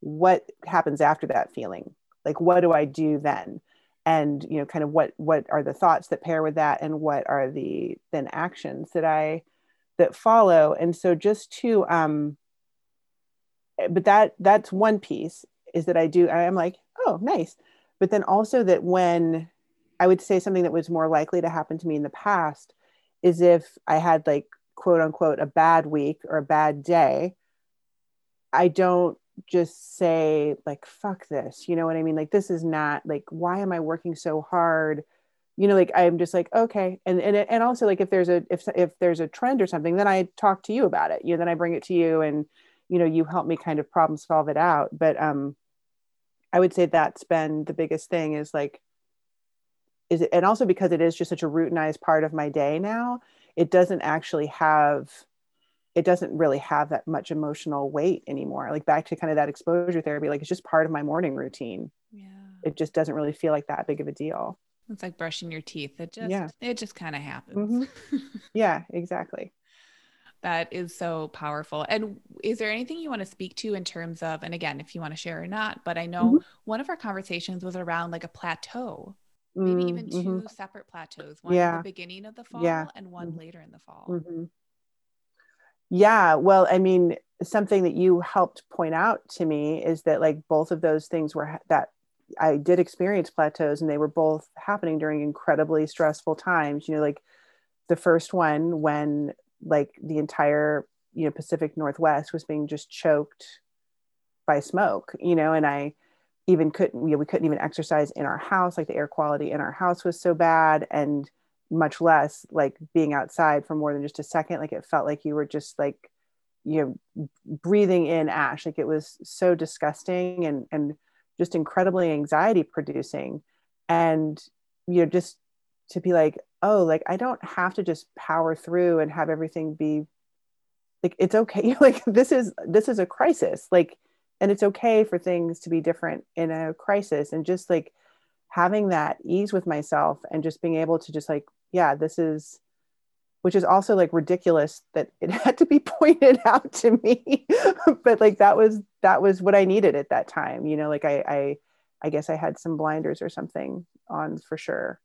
Speaker 2: what happens after that feeling? Like, what do I do then? and you know kind of what what are the thoughts that pair with that and what are the then actions that i that follow and so just to um but that that's one piece is that i do i am like oh nice but then also that when i would say something that was more likely to happen to me in the past is if i had like quote unquote a bad week or a bad day i don't just say like fuck this you know what i mean? Like this is not like why am i working so hard? You know like i'm just like okay and and, and also like if there's a if if there's a trend or something then i talk to you about it you know then i bring it to you and you know you help me kind of problem solve it out but um i would say that's been the biggest thing is like is it and also because it is just such a routinized part of my day now it doesn't actually have it doesn't really have that much emotional weight anymore like back to kind of that exposure therapy like it's just part of my morning routine
Speaker 1: Yeah.
Speaker 2: it just doesn't really feel like that big of a deal
Speaker 1: It's like brushing your teeth. It just
Speaker 2: Yeah.
Speaker 1: it just kind of happens.
Speaker 2: yeah exactly
Speaker 1: that is so powerful. And is there anything you want to speak to in terms of and again, if you want to share or not, but I know
Speaker 2: Mhm.
Speaker 1: one of our conversations was around like a plateau. Maybe
Speaker 2: Mm,
Speaker 1: even 2
Speaker 2: mhm,
Speaker 1: separate plateaus, one
Speaker 2: Yeah.
Speaker 1: at the beginning of the fall
Speaker 2: Yeah.
Speaker 1: and one
Speaker 2: Mhm.
Speaker 1: later in the fall.
Speaker 2: mhm. yeah well i mean something that you helped point out to me is that like both of those things were ha- that i did experience plateaus and they were both happening during incredibly stressful times you know like the first one when like the entire you know pacific northwest was being just choked by smoke you know and i even couldn't you know, we couldn't even exercise in our house like the air quality in our house was so bad and much less like being outside for more than just a second like it felt like you were just like you know breathing in ash. Like it was so disgusting and and just incredibly anxiety producing. And you know just to be like oh like i don't have to just power through and have everything be like it's okay. Like this is this is a crisis. Like and it's okay for things to be different in a crisis and just like having that ease with myself and just being able to just like yeah this is which is also like ridiculous that it had to be pointed out to me but like that was that was what i needed at that time you know like i i i guess i had some blinders or something on for sure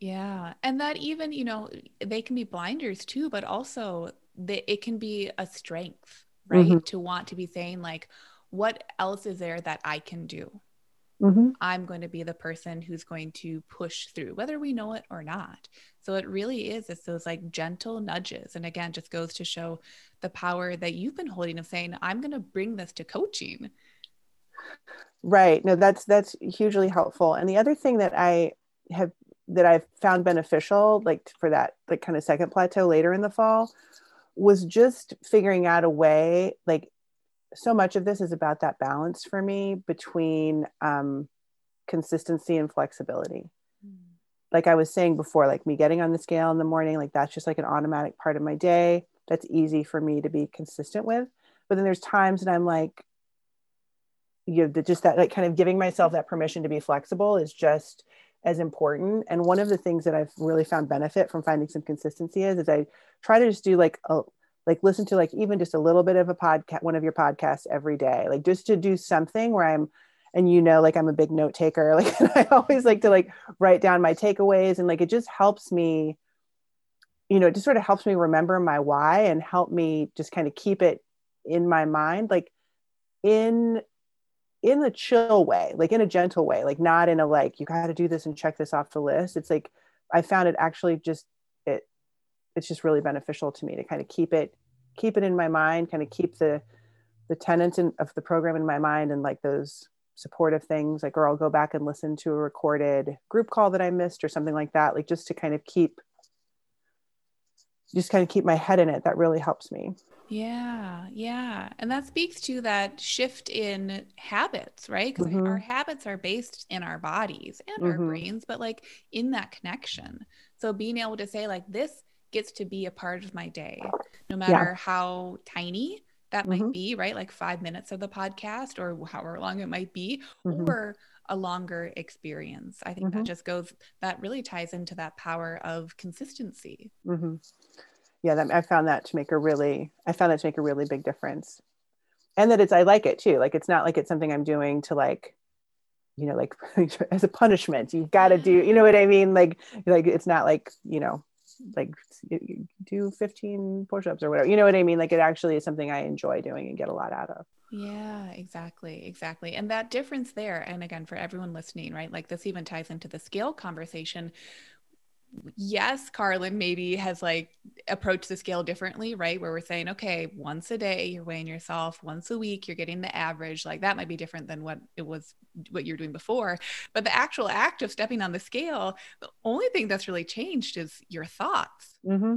Speaker 1: Yeah. And that even, you know, they can be blinders too, but also the, it can be a strength, right?
Speaker 2: Mhm.
Speaker 1: To want to be saying, like, what else is there that I can do? mm-hmm. I'm going to be the person who's going to push through, whether we know it or not. So it really is, it's those like gentle nudges. And again, just goes to show the power that you've been holding of saying, I'm going to bring this to coaching.
Speaker 2: Right. No, that's that's hugely helpful. And the other thing that I have that I've found beneficial, like for that like kind of second plateau later in the fall, was just figuring out a way, like so much of this is about that balance for me between um, consistency and flexibility. Mm. Like I was saying before, like me getting on the scale in the morning, like that's just like an automatic part of my day. That's easy for me to be consistent with. But then there's times that I'm like, you know, just that like kind of giving myself that permission to be flexible is just as important. And one of the things that I've really found benefit from finding some consistency is, is I try to just do like a, like listen to like even just a little bit of a podcast, one of your podcasts every day, like just to do something where I'm, and you know, like I'm a big note taker. Like I always like to like write down my takeaways and like, it just helps me, you know, it just sort of helps me remember my why and help me just kind of keep it in my mind. Like in in a chill way, like in a gentle way, like not in a like, you got to do this and check this off the list. It's like, I found it actually just, it's just really beneficial to me to kind of keep it, keep it in my mind, kind of keep the, the tenets in, of the program in my mind and like those supportive things, like, or I'll go back and listen to a recorded group call that I missed or something like that, like just to kind of keep, just kind of keep my head in it. That really helps me.
Speaker 1: Yeah, yeah. And that speaks to that shift in habits, right? Because mm-hmm. our habits are based in our bodies and mm-hmm. our brains, but like in that connection. So being able to say, like, this gets to be a part of my day, no matter yeah. how tiny that mm-hmm. might be, right? Like five minutes of the podcast or however long it might be, mm-hmm. or a longer experience. I think that mm-hmm. just goes, that really ties into that power of consistency.
Speaker 2: Mm-hmm yeah that, i found that to make a really i found that to make a really big difference and that it's i like it too like it's not like it's something i'm doing to like you know like as a punishment you've got to do you know what i mean like like it's not like you know like do 15 push-ups or whatever. You know what i mean? Like it actually is something i enjoy doing and get a lot out of.
Speaker 1: Yeah exactly exactly. And that difference there and again for everyone listening right like this even ties into the scale conversation yes, Carlin maybe has like approached the scale differently, right? Where we're saying, okay, once a day you're weighing yourself, once a week you're getting the average. Like that might be different than what it was, what you're doing before. But the actual act of stepping on the scale, the only thing that's really changed is your thoughts.
Speaker 2: Mm-hmm.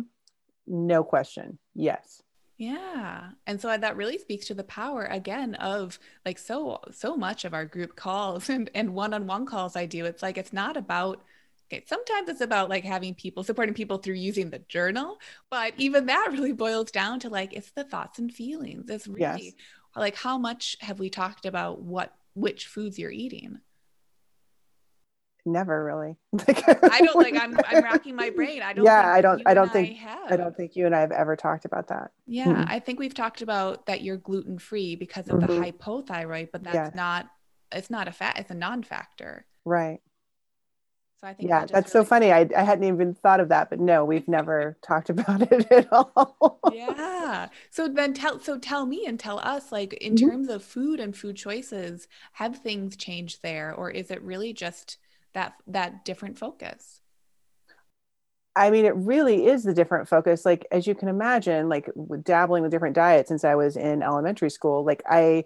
Speaker 2: No question. Yes.
Speaker 1: Yeah. And so that really speaks to the power again of like so so much of our group calls and and one-on-one calls I do. It's like it's not about Okay, sometimes it's about like having people supporting people through using the journal, but even that really boils down to like it's the thoughts and feelings. It's really yes. like how much have we talked about what which foods you're eating?
Speaker 2: Never really.
Speaker 1: I don't like I'm I'm racking my brain. I don't
Speaker 2: Yeah, I don't I don't think I, I, don't think you and I have ever talked about that.
Speaker 1: Yeah, mm-hmm. I think we've talked about that you're gluten free because of mm-hmm. the hypothyroid, but that's not it's not a fat, it's a non-factor.
Speaker 2: Right. So I think yeah, that that's really so funny. I, I hadn't even thought of that, but no, we've never talked about it at all.
Speaker 1: yeah. So then tell so tell me and tell us like in mm-hmm. terms of food and food choices, have things changed there or is it really just that that different focus?
Speaker 2: I mean, it really is the different focus. Like, as you can imagine, like dabbling with different diets since I was in elementary school, like I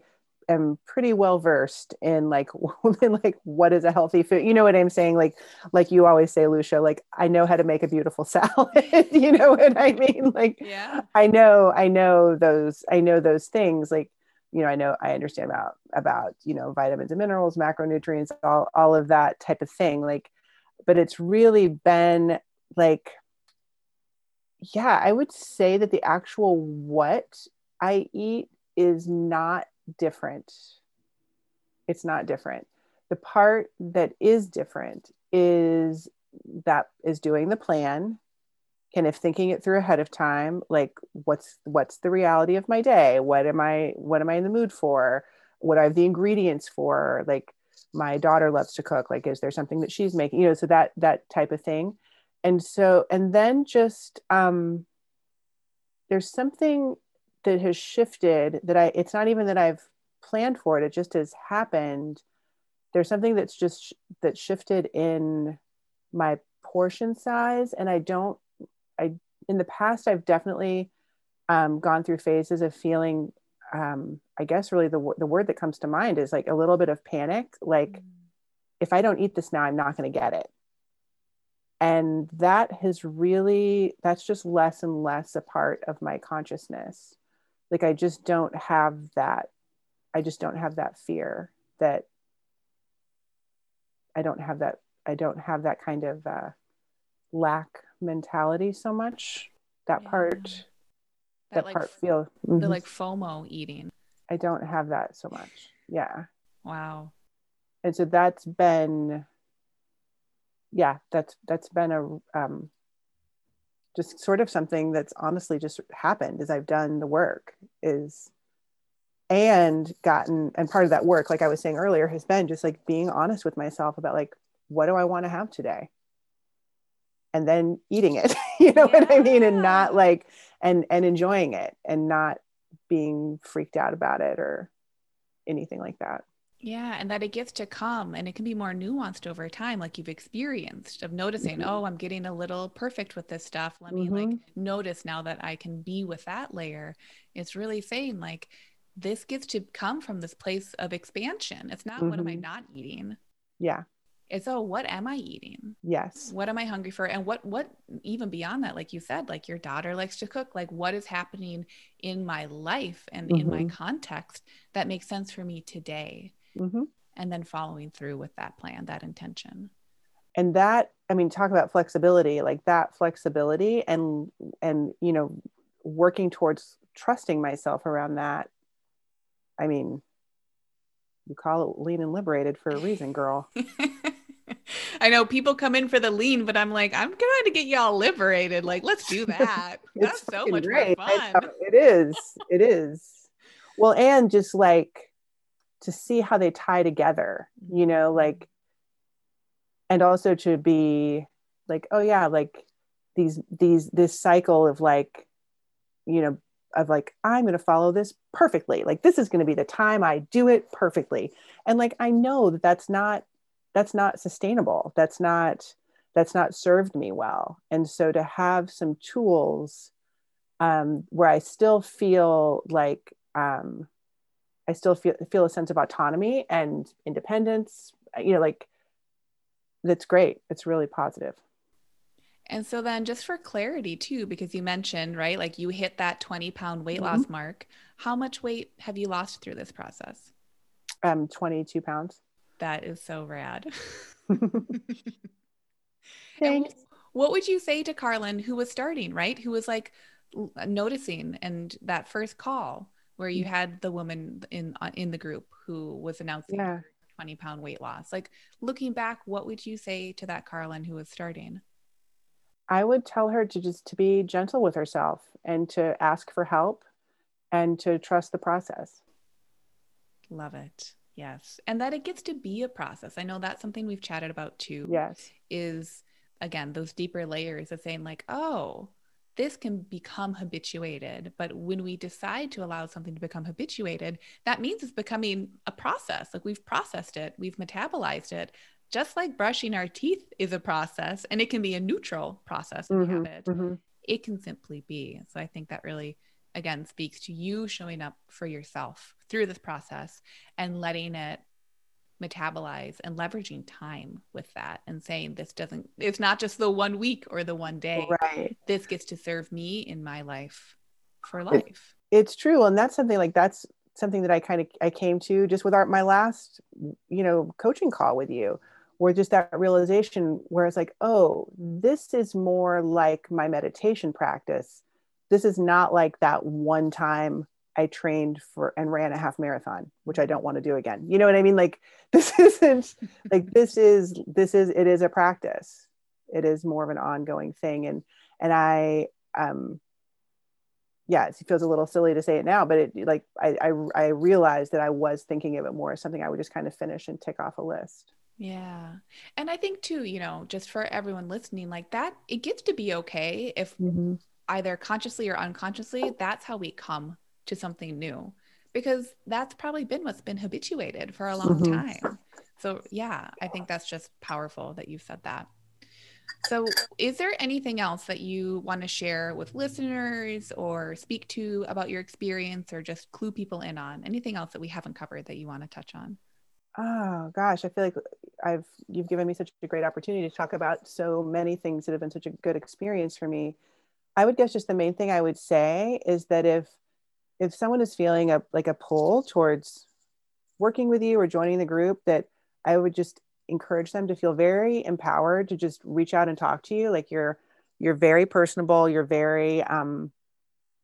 Speaker 2: am pretty well versed in like in like what is a healthy food you know what i'm saying? Like like you always say lucia like i know how to make a beautiful salad you know what i mean? Like yeah. I know i know those i know those things like you know i know i understand about about you know vitamins and minerals macronutrients all all of that type of thing like but it's really been like yeah i would say that the actual what i eat is not different. It's not different. The part that is different is that is doing the plan kind of thinking it through ahead of time like what's what's the reality of my day? What am i what am i in the mood for? What are the ingredients for? Like my daughter loves to cook. Like is there something that she's making? You know so that that type of thing. And so and then just um there's something that has shifted that i it's not even that i've planned for it. It just has happened there's something that's just that shifted in my portion size and i don't i in the past i've definitely um, gone through phases of feeling um, i guess really the, the word that comes to mind is like a little bit of panic like mm. if i don't eat this now i'm not going to get it and that has really that's just less and less a part of my consciousness like i just don't have that i just don't have that fear that i don't have that i don't have that kind of uh, lack mentality so much. That yeah. part that, that like, part feel
Speaker 1: mm-hmm. the like fomo eating.
Speaker 2: I don't have that so much. Yeah.
Speaker 1: Wow.
Speaker 2: And so that's been yeah, that's that's been a um, just sort of something that's honestly just happened as I've done the work is and gotten and part of that work like I was saying earlier has been just like being honest with myself about like what do I want to have today? And then eating it you know yeah. what I mean? And not like and and enjoying it and not being freaked out about it or anything like that
Speaker 1: yeah, and that it gets to come and it can be more nuanced over time, like you've experienced of noticing, mm-hmm. oh, I'm getting a little perfect with this stuff. Let mm-hmm. me like mm-hmm. notice now that I can be with that layer. It's really saying like this gets to come from this place of expansion. It's not mm-hmm. what am I mm-hmm. not eating?
Speaker 2: Yeah
Speaker 1: it's oh what am i eating
Speaker 2: yes
Speaker 1: what am i hungry for and what what even beyond that like you said like your daughter likes to cook like what is happening in my life and in my mm-hmm. context that makes sense for me today mm-hmm. and then following through with that plan, that intention.
Speaker 2: And that, I mean, talk about flexibility, like that flexibility and, and, you know, working towards trusting myself around that. I mean, you call it lean and liberated for a reason, girl.
Speaker 1: I know people come in for the lean, but I'm like, I'm trying to get y'all liberated. Like, let's do that. That's so much great. more fun.
Speaker 2: It is. It is. Well, and just like to see how they tie together you know mm-hmm. like and also to be like oh yeah like these these this cycle of like you know of like i'm going to follow this perfectly. Like this is going to be the time i do it perfectly. And like i know that that's not that's not sustainable. That's not that's not served me well. And so to have some tools um, where i still feel like um, I still feel feel a sense of autonomy and independence. You know, like that's great. It's really positive.
Speaker 1: And so then just for clarity too, because you mentioned, right, like you hit that 20 pound weight mm-hmm. loss mark. How much weight have you lost through this process?
Speaker 2: Um, 22 pounds.
Speaker 1: That is so rad.
Speaker 2: Thanks.
Speaker 1: what would you say to Carlin who was starting, right? Who was like noticing and that first call? Where you had the woman in uh, in the group who was announcing yeah. 20 pound weight loss. Like looking back what would you say to that carlin who was starting?
Speaker 2: I would tell her to just to be gentle with herself and to ask for help and to trust the process.
Speaker 1: Love it. Yes. And that it gets to be a process. I know that's something we've chatted about too
Speaker 2: yes.
Speaker 1: is again those deeper layers of saying like oh this can become habituated. But when we decide to allow something to become habituated, that means it's becoming a process. Like we've processed it, we've metabolized it. Just like brushing our teeth is a process, and it can be a neutral process mm-hmm, habit. Mm-hmm. It can simply be. So I think that really, again, speaks to you showing up for yourself through this process and letting it metabolize and leveraging time with that and saying this doesn't it's not just the one week or the one day.
Speaker 2: Right.
Speaker 1: This gets to serve me in my life for life. it,
Speaker 2: it's true. And that's something like that's something that i kind of i came to just with our my last you know coaching call with you where just that realization where it's like oh this is more like my meditation practice. This is not like that one time I trained for and ran a half marathon, which I don't want to do again. You know what I mean? Like this isn't like this is this is it is a practice. It is more of an ongoing thing. And and I um yeah, it feels a little silly to say it now, but it like I I, I realized that I was thinking of it more as something I would just kind of finish and tick off a list.
Speaker 1: Yeah. And I think too, you know, just for everyone listening, like that, it gets to be okay if mm-hmm. either consciously or unconsciously, that's how we come to something new because that's probably been what's been habituated for a long mm-hmm. time So, yeah, I think that's just powerful that you've said that. So, is there anything else that you want to share with listeners or speak to about your experience or just clue people in on? Anything else that we haven't covered that you want to touch on?
Speaker 2: Oh gosh, I feel like I've you've given me such a great opportunity to talk about so many things that have been such a good experience for me. I would guess just the main thing I would say is that if if someone is feeling a like a pull towards working with you or joining the group that I would just encourage them to feel very empowered to just reach out and talk to you. Like you're you're very personable you're very um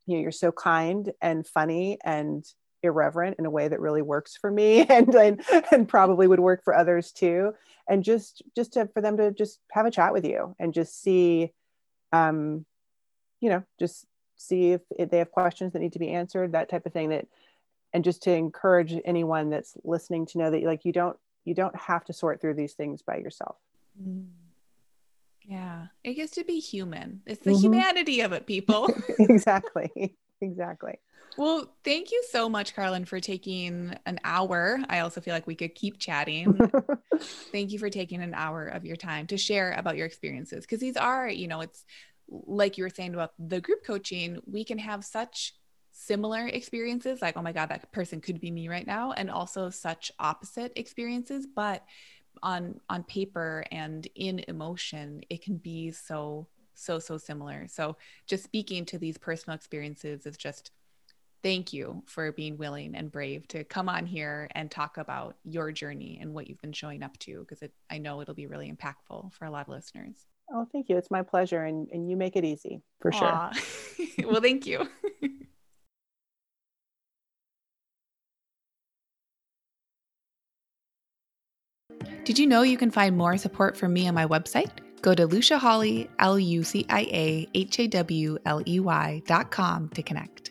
Speaker 2: you know you're so kind and funny and irreverent in a way that really works for me and and, and probably would work for others too. And just just to for them to just have a chat with you and just see um you know just see if, if they have questions that need to be answered that type of thing that and just to encourage anyone that's listening to know that like you don't you don't have to sort through these things by yourself
Speaker 1: mm. yeah it gets to be human it's the mm-hmm. humanity of it people
Speaker 2: exactly exactly
Speaker 1: well, thank you so much, Carlin, for taking an hour. I also feel like we could keep chatting. thank you for taking an hour of your time to share about your experiences because these are, you know, it's like you were saying about the group coaching, we can have such similar experiences like oh my god that person could be me right now and also such opposite experiences but on on paper and in emotion it can be so so so similar. So just speaking to these personal experiences is just thank you for being willing and brave to come on here and talk about your journey and what you've been showing up to because i know it'll be really impactful for a lot of listeners
Speaker 2: oh thank you it's my pleasure and, and you make it easy for Aww.
Speaker 1: sure well thank you Did you know you can find more support from me on my website? Go to Lucia Hawley, L U C I A H A W L E Y dot com to connect.